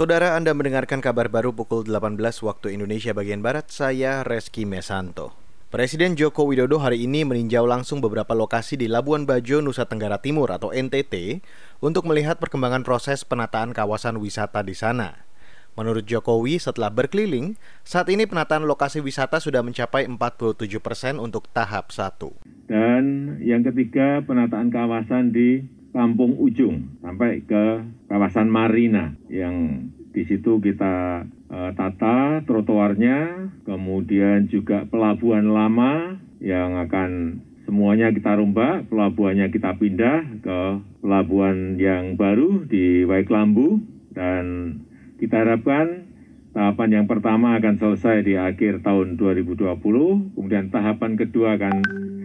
Saudara Anda mendengarkan kabar baru pukul 18 waktu Indonesia bagian Barat, saya Reski Mesanto. Presiden Joko Widodo hari ini meninjau langsung beberapa lokasi di Labuan Bajo, Nusa Tenggara Timur atau NTT untuk melihat perkembangan proses penataan kawasan wisata di sana. Menurut Jokowi, setelah berkeliling, saat ini penataan lokasi wisata sudah mencapai 47 persen untuk tahap 1. Dan yang ketiga, penataan kawasan di Kampung Ujung sampai ke kawasan Marina yang di situ kita uh, tata trotoarnya, kemudian juga pelabuhan lama yang akan semuanya kita rombak, pelabuhannya kita pindah ke pelabuhan yang baru di Waiklambu dan kita harapkan tahapan yang pertama akan selesai di akhir tahun 2020, kemudian tahapan kedua akan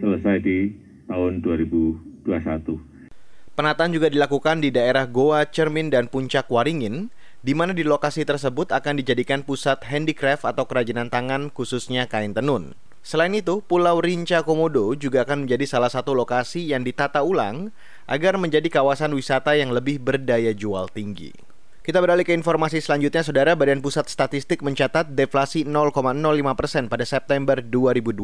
selesai di tahun 2021. Penataan juga dilakukan di daerah Goa, Cermin, dan Puncak Waringin, di mana di lokasi tersebut akan dijadikan pusat handicraft atau kerajinan tangan khususnya kain tenun. Selain itu, Pulau Rinca Komodo juga akan menjadi salah satu lokasi yang ditata ulang agar menjadi kawasan wisata yang lebih berdaya jual tinggi. Kita beralih ke informasi selanjutnya, Saudara. Badan Pusat Statistik mencatat deflasi 0,05 persen pada September 2020.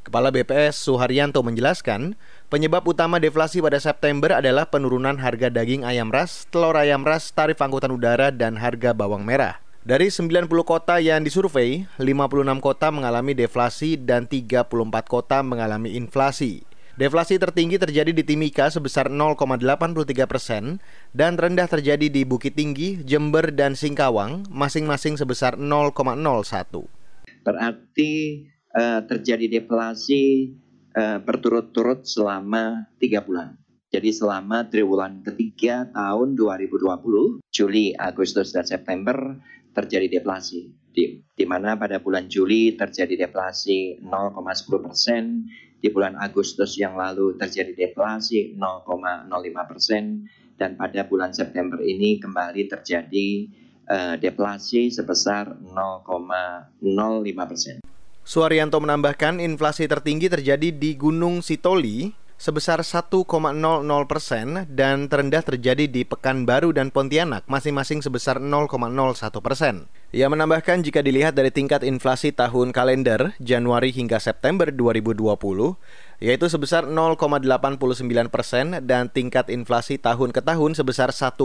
Kepala BPS Suharyanto menjelaskan, penyebab utama deflasi pada September adalah penurunan harga daging ayam ras, telur ayam ras, tarif angkutan udara, dan harga bawang merah. Dari 90 kota yang disurvei, 56 kota mengalami deflasi dan 34 kota mengalami inflasi. Deflasi tertinggi terjadi di Timika sebesar 0,83 persen dan rendah terjadi di Bukit Tinggi, Jember, dan Singkawang masing-masing sebesar 0,01. Berarti uh, terjadi deflasi uh, berturut-turut selama tiga bulan. Jadi selama triwulan ketiga tahun 2020, Juli, Agustus, dan September terjadi deflasi. Di, di mana pada bulan Juli terjadi deflasi 0,10 persen, di bulan Agustus yang lalu terjadi deflasi 0,05 persen, dan pada bulan September ini kembali terjadi uh, deflasi sebesar 0,05 persen. Suaryanto menambahkan inflasi tertinggi terjadi di Gunung Sitoli sebesar 1,00 persen dan terendah terjadi di Pekanbaru dan Pontianak masing-masing sebesar 0,01 persen. Ia menambahkan jika dilihat dari tingkat inflasi tahun kalender Januari hingga September 2020 yaitu sebesar 0,89 persen dan tingkat inflasi tahun ke tahun sebesar 1,42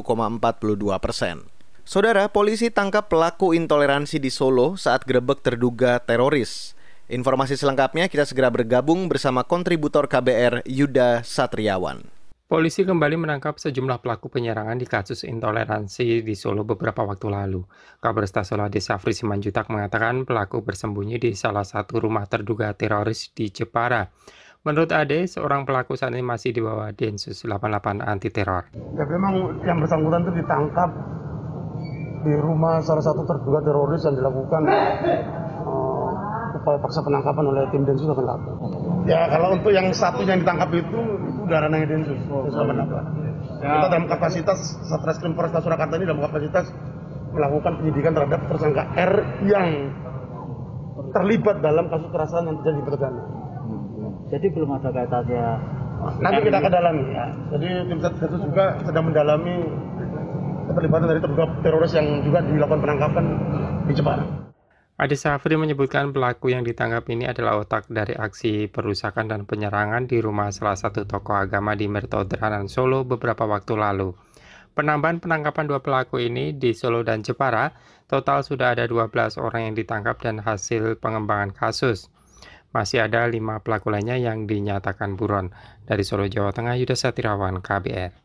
persen. Saudara, polisi tangkap pelaku intoleransi di Solo saat grebek terduga teroris. Informasi selengkapnya kita segera bergabung bersama kontributor KBR Yuda Satriawan. Polisi kembali menangkap sejumlah pelaku penyerangan di kasus intoleransi di Solo beberapa waktu lalu. Kabar Solo Desa Safri Simanjutak mengatakan pelaku bersembunyi di salah satu rumah terduga teroris di Jepara. Menurut Ade, seorang pelaku saat ini masih di bawah Densus 88 anti teror. Ya memang yang bersangkutan itu ditangkap di rumah salah satu terduga teroris yang dilakukan upaya paksa penangkapan oleh tim Densus 88. Ya kalau untuk yang satu yang ditangkap itu itu udah ranahnya Densus, Densus 88. Ya. Kita dalam kapasitas Satreskrim Polresta Surakarta ini dalam kapasitas melakukan penyidikan terhadap tersangka R yang terlibat dalam kasus kekerasan yang terjadi di Pergana. Jadi belum ada kaitannya. Nanti kita akan dalami ya. Jadi tim Satgas juga sedang mendalami keterlibatan dari terduga teroris yang juga dilakukan penangkapan di Jepara. Adi Safri menyebutkan pelaku yang ditangkap ini adalah otak dari aksi perusakan dan penyerangan di rumah salah satu tokoh agama di Mertodranan Solo beberapa waktu lalu. Penambahan penangkapan dua pelaku ini di Solo dan Jepara, total sudah ada 12 orang yang ditangkap dan hasil pengembangan kasus. Masih ada lima pelaku lainnya yang dinyatakan buron. Dari Solo, Jawa Tengah, Yuda Satirawan, KBR.